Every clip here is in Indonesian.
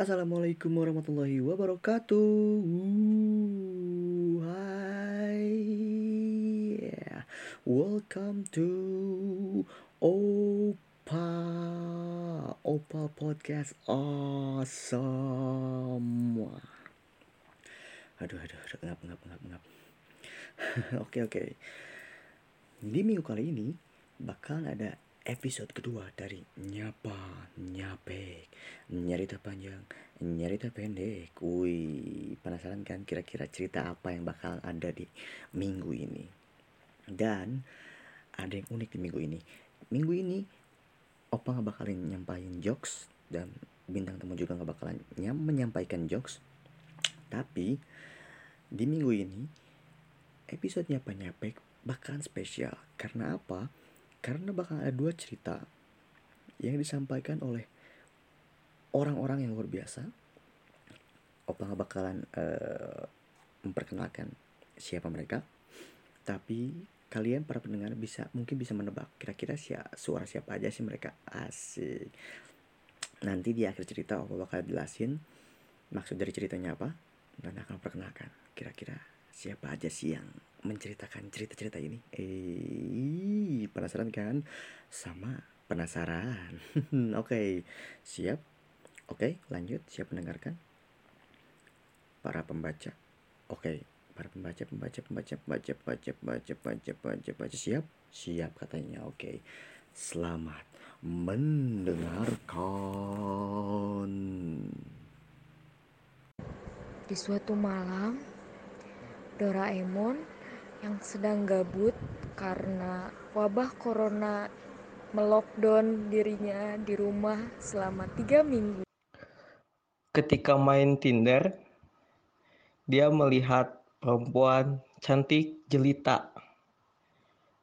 Assalamualaikum warahmatullahi wabarakatuh. Hai, yeah. welcome to Opa Opa Podcast Awesome. Aduh, aduh, aduh, ngap, ngap, ngap, ngap. Oke, oke. Di minggu kali ini bakal ada episode kedua dari Nyapa Nyapek. Nyerita panjang, nyerita pendek Wih, penasaran kan kira-kira cerita apa yang bakal ada di minggu ini? Dan ada yang unik di minggu ini. Minggu ini Opa nggak bakalan nyampain jokes Dan bintang tamu juga nggak bakalan nyam menyampaikan jokes. Tapi di minggu ini episode Nyapa Nyapek bakalan spesial. Karena apa? Karena bakal ada dua cerita yang disampaikan oleh orang-orang yang luar biasa. Opa bakalan uh, memperkenalkan siapa mereka, tapi kalian para pendengar bisa mungkin bisa menebak kira-kira siapa, suara siapa aja sih mereka asik. Nanti di akhir cerita Opa bakal jelasin maksud dari ceritanya apa dan akan perkenalkan kira-kira siapa aja sih yang menceritakan cerita-cerita ini? Eh, penasaran kan? Sama penasaran. Oke, okay. siap? Oke, okay, lanjut. Siap mendengarkan? Para pembaca. Oke, okay. para pembaca, pembaca, pembaca, pembaca, pembaca, pembaca, pembaca, pembaca, pembaca, siap? Siap katanya. Oke. Okay. Selamat mendengarkan. Di suatu malam, Doraemon yang sedang gabut karena wabah corona melockdown dirinya di rumah selama tiga minggu. Ketika main Tinder, dia melihat perempuan cantik jelita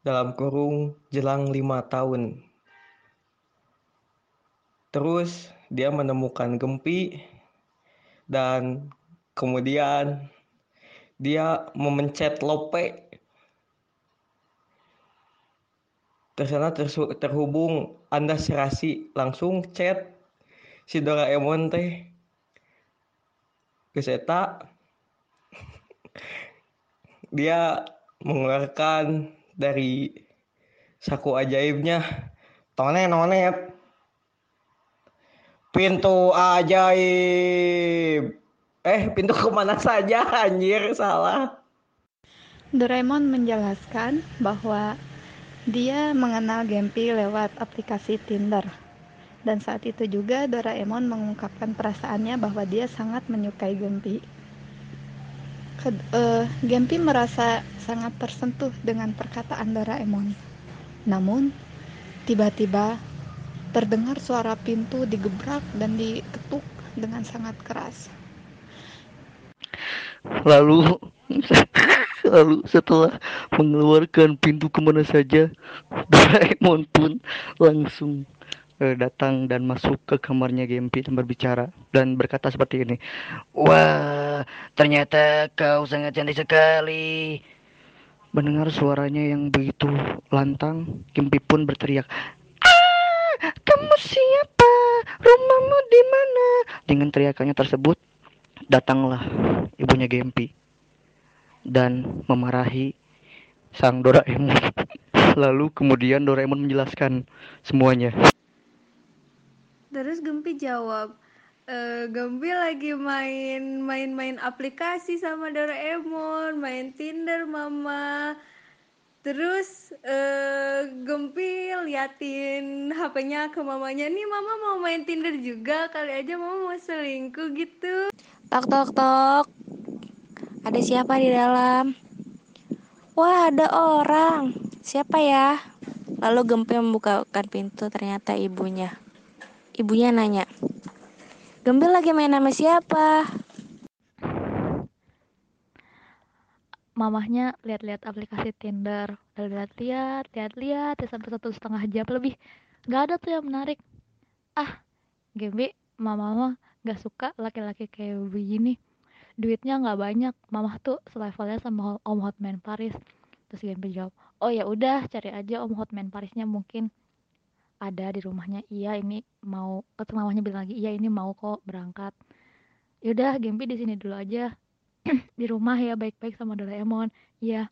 dalam kurung jelang lima tahun. Terus dia menemukan Gempi dan kemudian dia memencet lope tersana terhubung anda serasi langsung chat. Si Doraemon teh keseta. Dia mengeluarkan dari saku ajaibnya tone none. Pintu ajaib. Eh, pintu ke mana saja, anjir, salah. Doraemon menjelaskan bahwa dia mengenal Gempi lewat aplikasi Tinder. Dan saat itu juga Doraemon mengungkapkan perasaannya bahwa dia sangat menyukai Gempi. uh, Gempi merasa sangat tersentuh dengan perkataan Doraemon. Namun, tiba-tiba terdengar suara pintu digebrak dan diketuk dengan sangat keras. Lalu lalu setelah mengeluarkan pintu ke mana saja, Doraemon pun langsung uh, datang dan masuk ke kamarnya Gempi dan berbicara dan berkata seperti ini. Wah, ternyata kau sangat cantik sekali. Mendengar suaranya yang begitu lantang, Gempi pun berteriak, Ah, kamu siapa? Rumahmu di mana? Dengan teriakannya tersebut, datanglah ibunya Gempi dan memarahi sang Doraemon. Lalu kemudian Doraemon menjelaskan semuanya. Terus Gempi jawab, e, Gempi lagi main main-main aplikasi sama Doraemon, main Tinder mama. Terus uh, Gempi liatin HP-nya ke mamanya, nih mama mau main Tinder juga, kali aja mama mau selingkuh gitu. Tok tok tok. Ada siapa di dalam? Wah, ada orang. Siapa ya? Lalu Gempi membukakan pintu, ternyata ibunya. Ibunya nanya, Gempi lagi main sama siapa? mamahnya lihat-lihat aplikasi Tinder, lihat-lihat, lihat-lihat, sampai satu setengah jam lebih, nggak ada tuh yang menarik. Ah, Gembi, mama mah gak suka laki-laki kayak begini duitnya nggak banyak. Mama tuh selevelnya sama om hotman Paris. Terus Gempi jawab oh ya udah cari aja om hotman Parisnya mungkin ada di rumahnya. Iya ini mau ketemu mamanya bilang lagi iya ini mau kok berangkat. Yaudah Gempi di sini dulu aja. Di rumah ya baik-baik sama Doraemon. Ya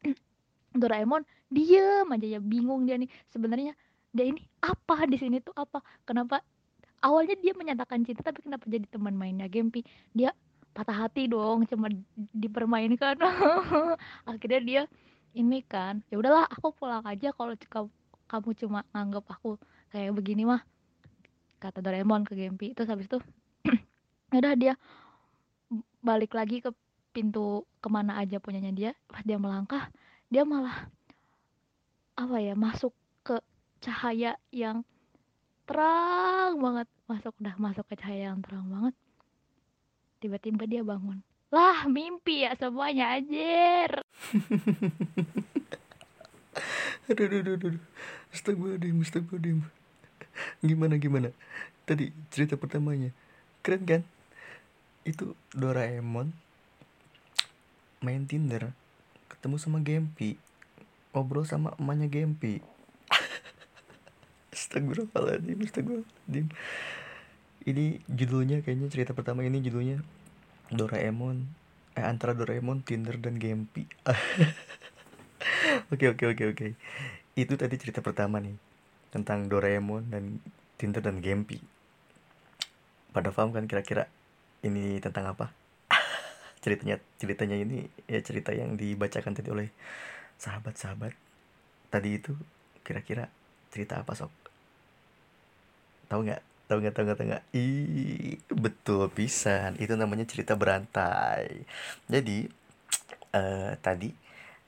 Doraemon diem aja ya bingung dia nih. Sebenarnya dia ini apa? Di sini tuh apa? Kenapa? Awalnya dia menyatakan cinta tapi kenapa jadi teman mainnya Gempi dia patah hati dong cuma dipermainkan. Akhirnya dia ini kan ya udahlah aku pulang aja kalau kamu cuma nganggap aku kayak begini mah kata Doraemon ke Gempi terus habis itu udah dia balik lagi ke pintu ke mana aja punyanya dia. Pas dia melangkah dia malah apa ya masuk ke cahaya yang terang banget. Masuk udah masuk ke cahaya yang terang banget tiba-tiba dia bangun lah mimpi ya semuanya aduh aduh aduh, aduh. Astagfirullahaladzim, astagfirullahaladzim. Gimana gimana? Tadi cerita pertamanya keren kan? Itu Doraemon main Tinder, ketemu sama Gempi, ngobrol sama emaknya Gempi. Astagfirullahaladzim, astagfirullahaladzim. Ini judulnya kayaknya cerita pertama ini judulnya Doraemon eh antara Doraemon, Tinder dan Gempi. Oke oke oke oke. Itu tadi cerita pertama nih tentang Doraemon dan Tinder dan Gempi. Pada paham kan kira-kira ini tentang apa? ceritanya ceritanya ini ya cerita yang dibacakan tadi oleh sahabat-sahabat tadi itu kira-kira cerita apa sok? Tahu nggak? Tahu nggak? Tahu nggak? Tahu nggak? Ih, betul pisan. Itu namanya cerita berantai. Jadi eh tadi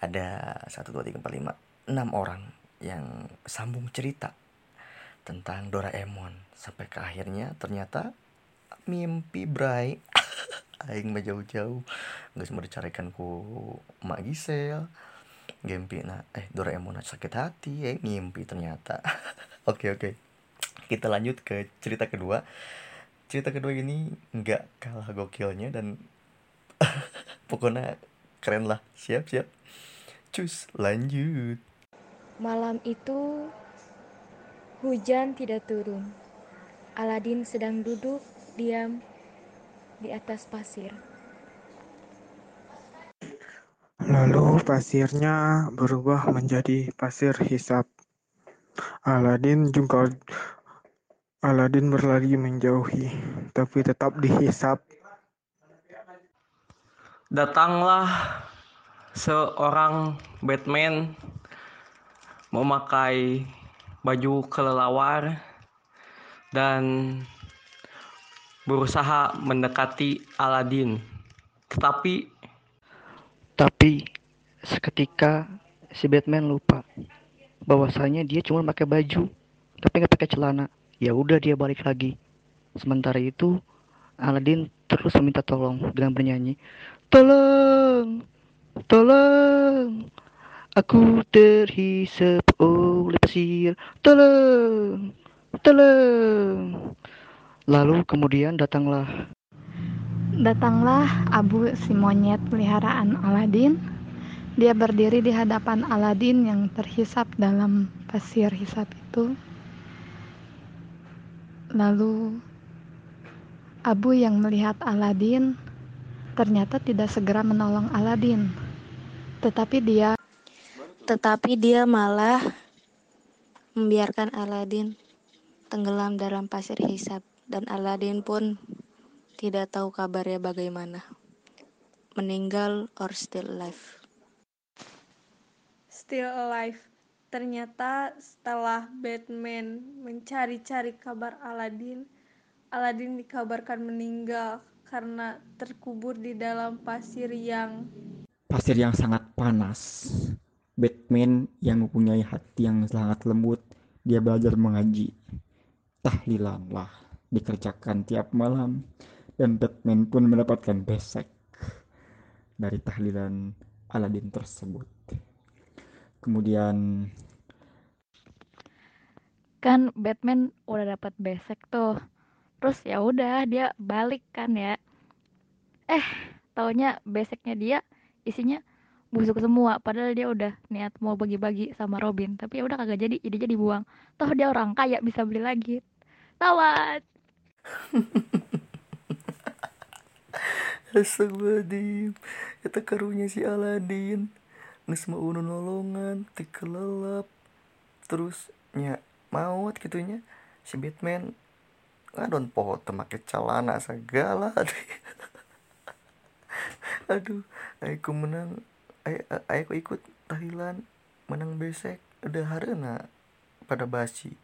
ada satu dua tiga empat lima enam orang yang sambung cerita tentang Doraemon sampai ke akhirnya ternyata mimpi Bray aing mah jauh-jauh nggak semua dicarikan ku Mak Gisel Gempi nah eh Doraemon sakit hati eh mimpi ternyata oke oke kita lanjut ke cerita kedua cerita kedua ini nggak kalah gokilnya dan pokoknya keren lah siap siap cus lanjut Malam itu hujan tidak turun. Aladin sedang duduk diam di atas pasir. Lalu pasirnya berubah menjadi pasir hisap. Aladin juga Aladin berlari menjauhi, tapi tetap dihisap. Datanglah seorang Batman memakai baju kelelawar dan berusaha mendekati Aladin. Tetapi Tapi seketika si Batman lupa bahwasanya dia cuma pakai baju tapi nggak pakai celana. Ya udah dia balik lagi. Sementara itu Aladin terus meminta tolong dengan bernyanyi, "Tolong, tolong, aku terhisap oleh pasir. Tolong, tolong." Lalu kemudian datanglah Datanglah Abu si monyet peliharaan Aladin. Dia berdiri di hadapan Aladin yang terhisap dalam pasir hisap itu. Lalu Abu yang melihat Aladin ternyata tidak segera menolong Aladin. Tetapi dia Tetapi dia malah membiarkan Aladin tenggelam dalam pasir hisap dan Aladin pun tidak tahu kabarnya bagaimana. Meninggal or still alive. Still alive. Ternyata setelah Batman mencari-cari kabar Aladin, Aladin dikabarkan meninggal karena terkubur di dalam pasir yang pasir yang sangat panas. Batman yang mempunyai hati yang sangat lembut, dia belajar mengaji. Tahlilan lah dikerjakan tiap malam dan Batman pun mendapatkan besek dari tahlilan Aladin tersebut. Kemudian kan Batman udah dapat besek tuh. Terus ya udah dia balik kan ya. Eh, taunya beseknya dia isinya busuk semua. Padahal dia udah niat mau bagi-bagi sama Robin. Tapi ya udah kagak jadi jadi jadi buang. Toh dia orang kaya bisa beli lagi. Tawat! Astagfirullahaladzim. Eta karunya si Aladin Nges mau nolongan Tikelelap Terus nya maut gitunya Si Batman Ngadon poho temake celana segala Aduh Aku menang Aku ikut tahlilan Menang besek Udah harena Pada basi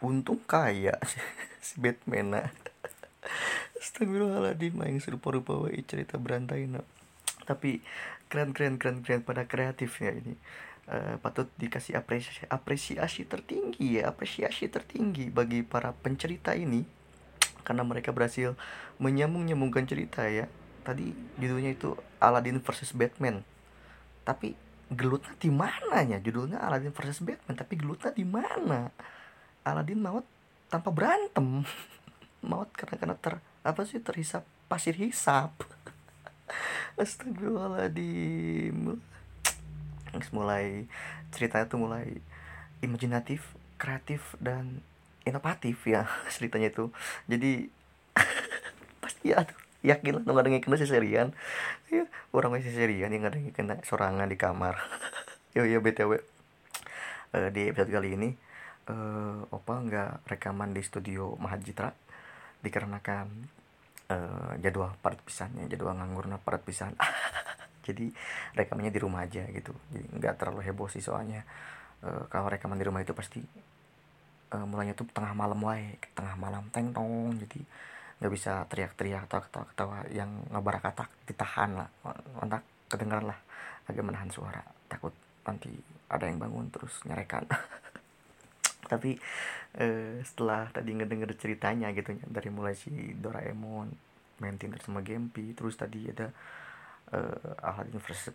Untung kaya Si Batman nah. Astagfirullahaladzim Yang serupa-rupa cerita berantai no. Tapi keren keren keren keren pada kreatifnya ini. Uh, Patut dikasih apresiasi, apresiasi tertinggi ya Apresiasi tertinggi bagi para pencerita ini. Karena mereka berhasil menyambung-nyambungkan cerita ya. Tadi judulnya itu Aladdin versus Batman. Tapi gelutnya di mana ya judulnya Aladdin versus Batman tapi gelutnya di mana? Aladdin maut tanpa berantem. Maut karena karena ter apa sih terhisap pasir hisap Astagfirullahaladzim. Mulai ceritanya tuh mulai imajinatif kreatif dan inovatif ya ceritanya itu. Jadi pasti ya yakin lah nggak ada yang kena seserian ya orang masih seserian yang ada yang kena sorangan di kamar. Yo yo btw uh, di episode kali ini uh, opa nggak rekaman di studio Mahajitra dikarenakan uh, jadwal padat pisannya jadwal nganggurnya padat pisan jadi rekamannya di rumah aja gitu. Jadi nggak terlalu heboh sih soalnya. Uh, kalau rekaman di rumah itu pasti uh, mulainya tuh tengah malam wae tengah malam teng tong. Jadi nggak bisa teriak-teriak atau ketawa-ketawa yang ngebarakatak ditahan lah. Mantak kedengeran lah. Agak menahan suara. Takut nanti ada yang bangun terus nyerekan tapi uh, setelah tadi ngedenger ceritanya gitu dari mulai si Doraemon main Tinder sama Gempi terus tadi ada uh, Aladdin versus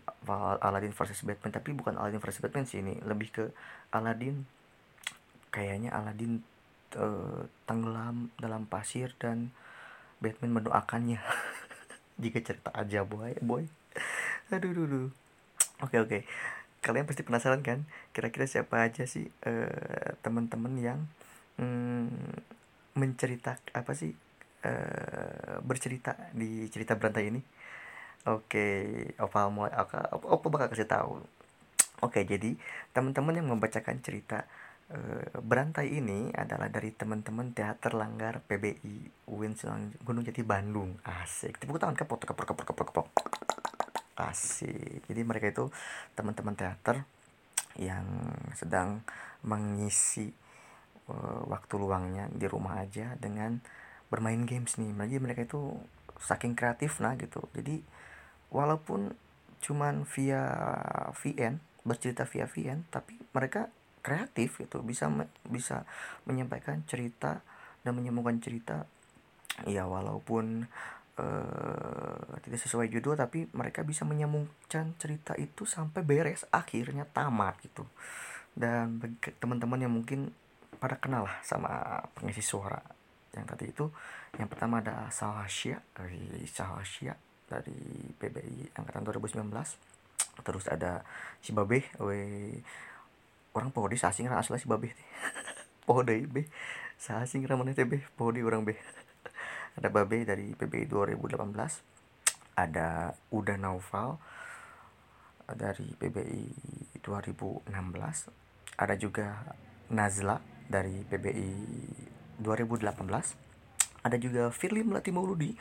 Aladdin versus Batman. Tapi bukan Aladdin versus Batman sih ini lebih ke Aladdin kayaknya Aladdin uh, tenggelam dalam pasir dan Batman mendoakannya. Jika cerita aja boy boy. Aduh aduh, aduh. oke oke kalian pasti penasaran kan? Kira-kira siapa aja sih uh, teman-teman yang hmm, mencerita apa sih uh, bercerita di cerita berantai ini? Oke opa mau opa, bakal kasih tahu. Oke jadi teman-teman yang membacakan cerita uh, berantai ini adalah dari teman-teman teater langgar PBI UIN Gunung Jati Bandung. Asik. Tepuk tangan kepot kepot kepot kepot kepot asik. Jadi mereka itu teman-teman teater yang sedang mengisi uh, waktu luangnya di rumah aja dengan bermain games nih. Jadi mereka itu saking kreatif nah gitu. Jadi walaupun cuman via VN bercerita via VN tapi mereka kreatif gitu. Bisa bisa menyampaikan cerita dan menyambungkan cerita. Ya walaupun uh, tidak sesuai judul tapi mereka bisa menyambungkan cerita itu sampai beres akhirnya tamat gitu. Dan bagi teman-teman yang mungkin pada kenal lah sama pengisi suara yang tadi itu yang pertama ada Salashia dari Salashia dari PBI angkatan 2019 terus ada si Babe we orang pohode sasing asli si Babe pohode be sasing ramane teh be pohode orang be ada Babe dari PBI 2018 ada Uda Naufal dari PBI 2016 ada juga Nazla dari PBI 2018 ada juga Firly Melati Mauludi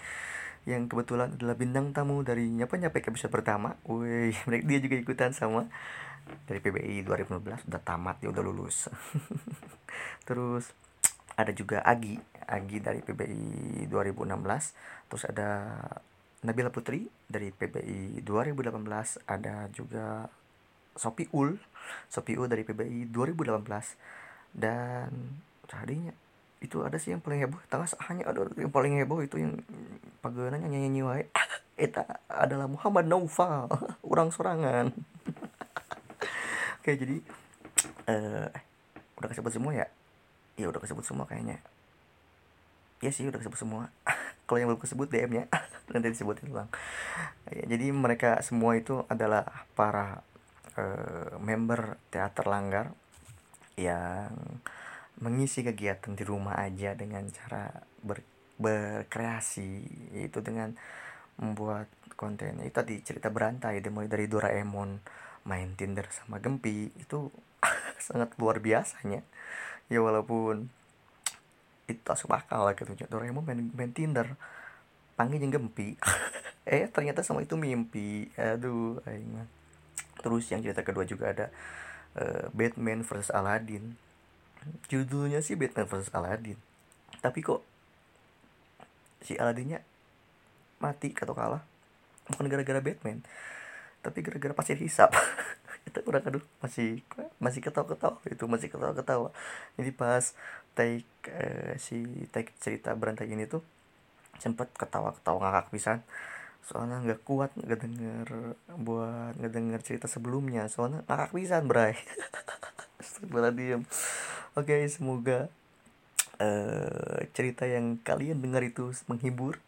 yang kebetulan adalah bintang tamu dari nyapa nyapa episode pertama. Wih, dia juga ikutan sama dari PBI 2015 udah tamat dia udah lulus. Terus ada juga Agi Agi dari PBI 2016 terus ada Nabila Putri dari PBI 2018 ada juga Sopi Ul Sopi Ul dari PBI 2018 dan tadinya itu ada sih yang paling heboh. Tengah hanya ada yang paling heboh itu yang pagananya nyanyi nyanyi eta adalah Muhammad Naufal. Orang sorangan. Oke jadi eh udah kesebut semua ya? Ya udah kesebut semua kayaknya ya sih udah kesebut semua. Kalau yang belum kesebut DM nya nanti disebutin ulang. Ya, jadi mereka semua itu adalah para uh, member teater langgar yang mengisi kegiatan di rumah aja dengan cara ber, berkreasi yaitu dengan membuat kontennya itu tadi cerita berantai dimulai dari Doraemon main Tinder sama Gempi. Itu sangat luar biasanya. Ya walaupun itu masuk akal lah gitu Doraemon main, main Tinder. Panggilnya Gempi. Eh ternyata sama itu mimpi. Aduh aing terus yang cerita kedua juga ada uh, Batman versus Aladdin. Judulnya sih Batman versus Aladdin. Tapi kok si Aladdinnya mati atau kalah? Bukan gara-gara Batman tapi gara-gara pasir hisap. Kita kurang aduh masih masih ketawa-ketawa itu masih ketawa-ketawa. Jadi pas take uh, si take cerita berantai ini tuh sempet ketawa-ketawa ngakak pisan. Soalnya nggak kuat nggak denger buat nggak denger cerita sebelumnya. Soalnya ngakak pisan bray. Diem. Oke okay, semoga uh, cerita yang kalian dengar itu menghibur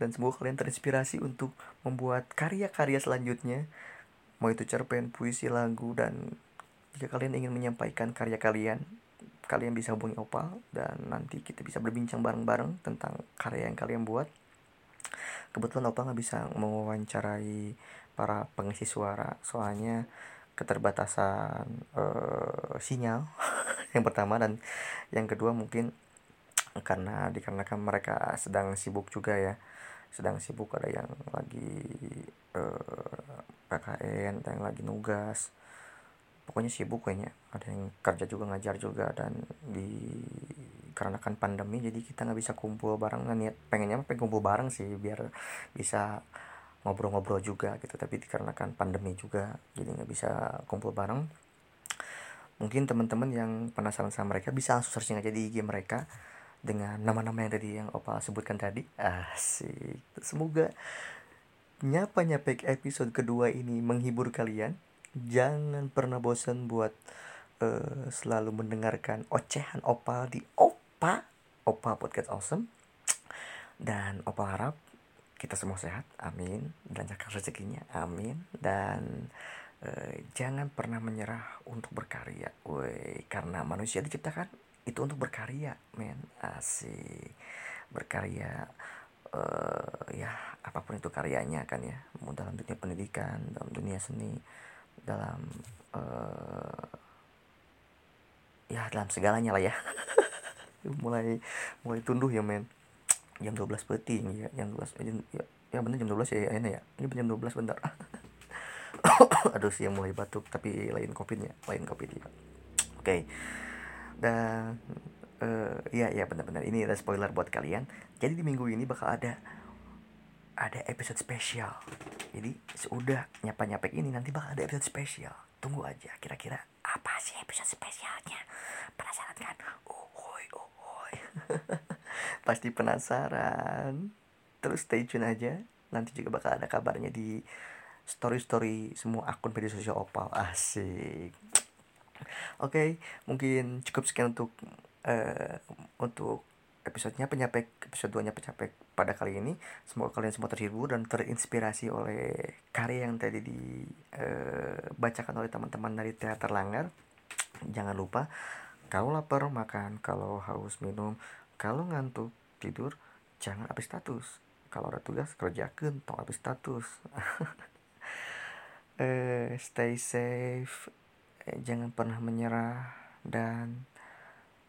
dan semoga kalian terinspirasi untuk membuat karya-karya selanjutnya. Mau itu cerpen puisi lagu dan jika kalian ingin menyampaikan karya kalian kalian bisa hubungi Opal dan nanti kita bisa berbincang bareng-bareng tentang karya yang kalian buat. Kebetulan Opa nggak bisa mewawancarai para pengisi suara soalnya keterbatasan uh, sinyal yang pertama dan yang kedua mungkin karena dikarenakan mereka sedang sibuk juga ya sedang sibuk ada yang lagi uh, eh, PKN ada yang lagi nugas pokoknya sibuk kayaknya. Ada yang kerja juga ngajar juga dan di karena kan pandemi jadi kita nggak bisa kumpul bareng. Nah, niat pengennya pengen kumpul bareng sih biar bisa ngobrol-ngobrol juga gitu. Tapi dikarenakan pandemi juga jadi nggak bisa kumpul bareng. Mungkin teman-teman yang penasaran sama mereka bisa langsung searching aja di IG mereka dengan nama-nama yang tadi yang Opal sebutkan tadi. Asik. Semoga nyapa nyapek episode kedua ini menghibur kalian jangan pernah bosan buat uh, selalu mendengarkan ocehan Opal di Opa, Opa Podcast Awesome. Dan Opa harap kita semua sehat, amin. Dan jaga rezekinya, amin. Dan eh, jangan pernah menyerah untuk berkarya, woi. Karena manusia diciptakan itu untuk berkarya, men. Asik. Berkarya, uh, ya apa pun itu karyanya kan ya. Mau dalam dunia pendidikan, dalam dunia seni, dalam uh, ya dalam segalanya lah ya. mulai mulai tunduh ya men. Jam 12 peting ya. Jam 12 jam, ya, ya bener jam 12 ya ini ya. Ini jam 12 bentar. Aduh sih mulai batuk tapi lain covidnya lain covid ya oke. Okay. dan uh, ya ya benar-benar ini ada spoiler buat kalian. Jadi di minggu ini bakal ada ada episode spesial jadi sudah nyapa nyapek ini nanti bakal ada episode spesial tunggu aja kira-kira apa sih episode spesialnya penasaran kan Pasti penasaran. Terus stay tune aja. Nanti juga bakal ada kabarnya di story-story semua akun media sosial Opal. Asik. Oke, okay, mungkin cukup sekian untuk uh, untuk episodenya penyapek episode 2 nya penyapek. Pada kali ini semoga kalian semua terhibur dan terinspirasi oleh karya yang tadi dibacakan uh, oleh teman-teman dari teater Langgar. Jangan lupa kalau lapar makan, kalau haus minum, kalau ngantuk tidur, jangan habis status. Kalau ada tugas kerjakan, tong habis status. eh, stay safe, eh, jangan pernah menyerah dan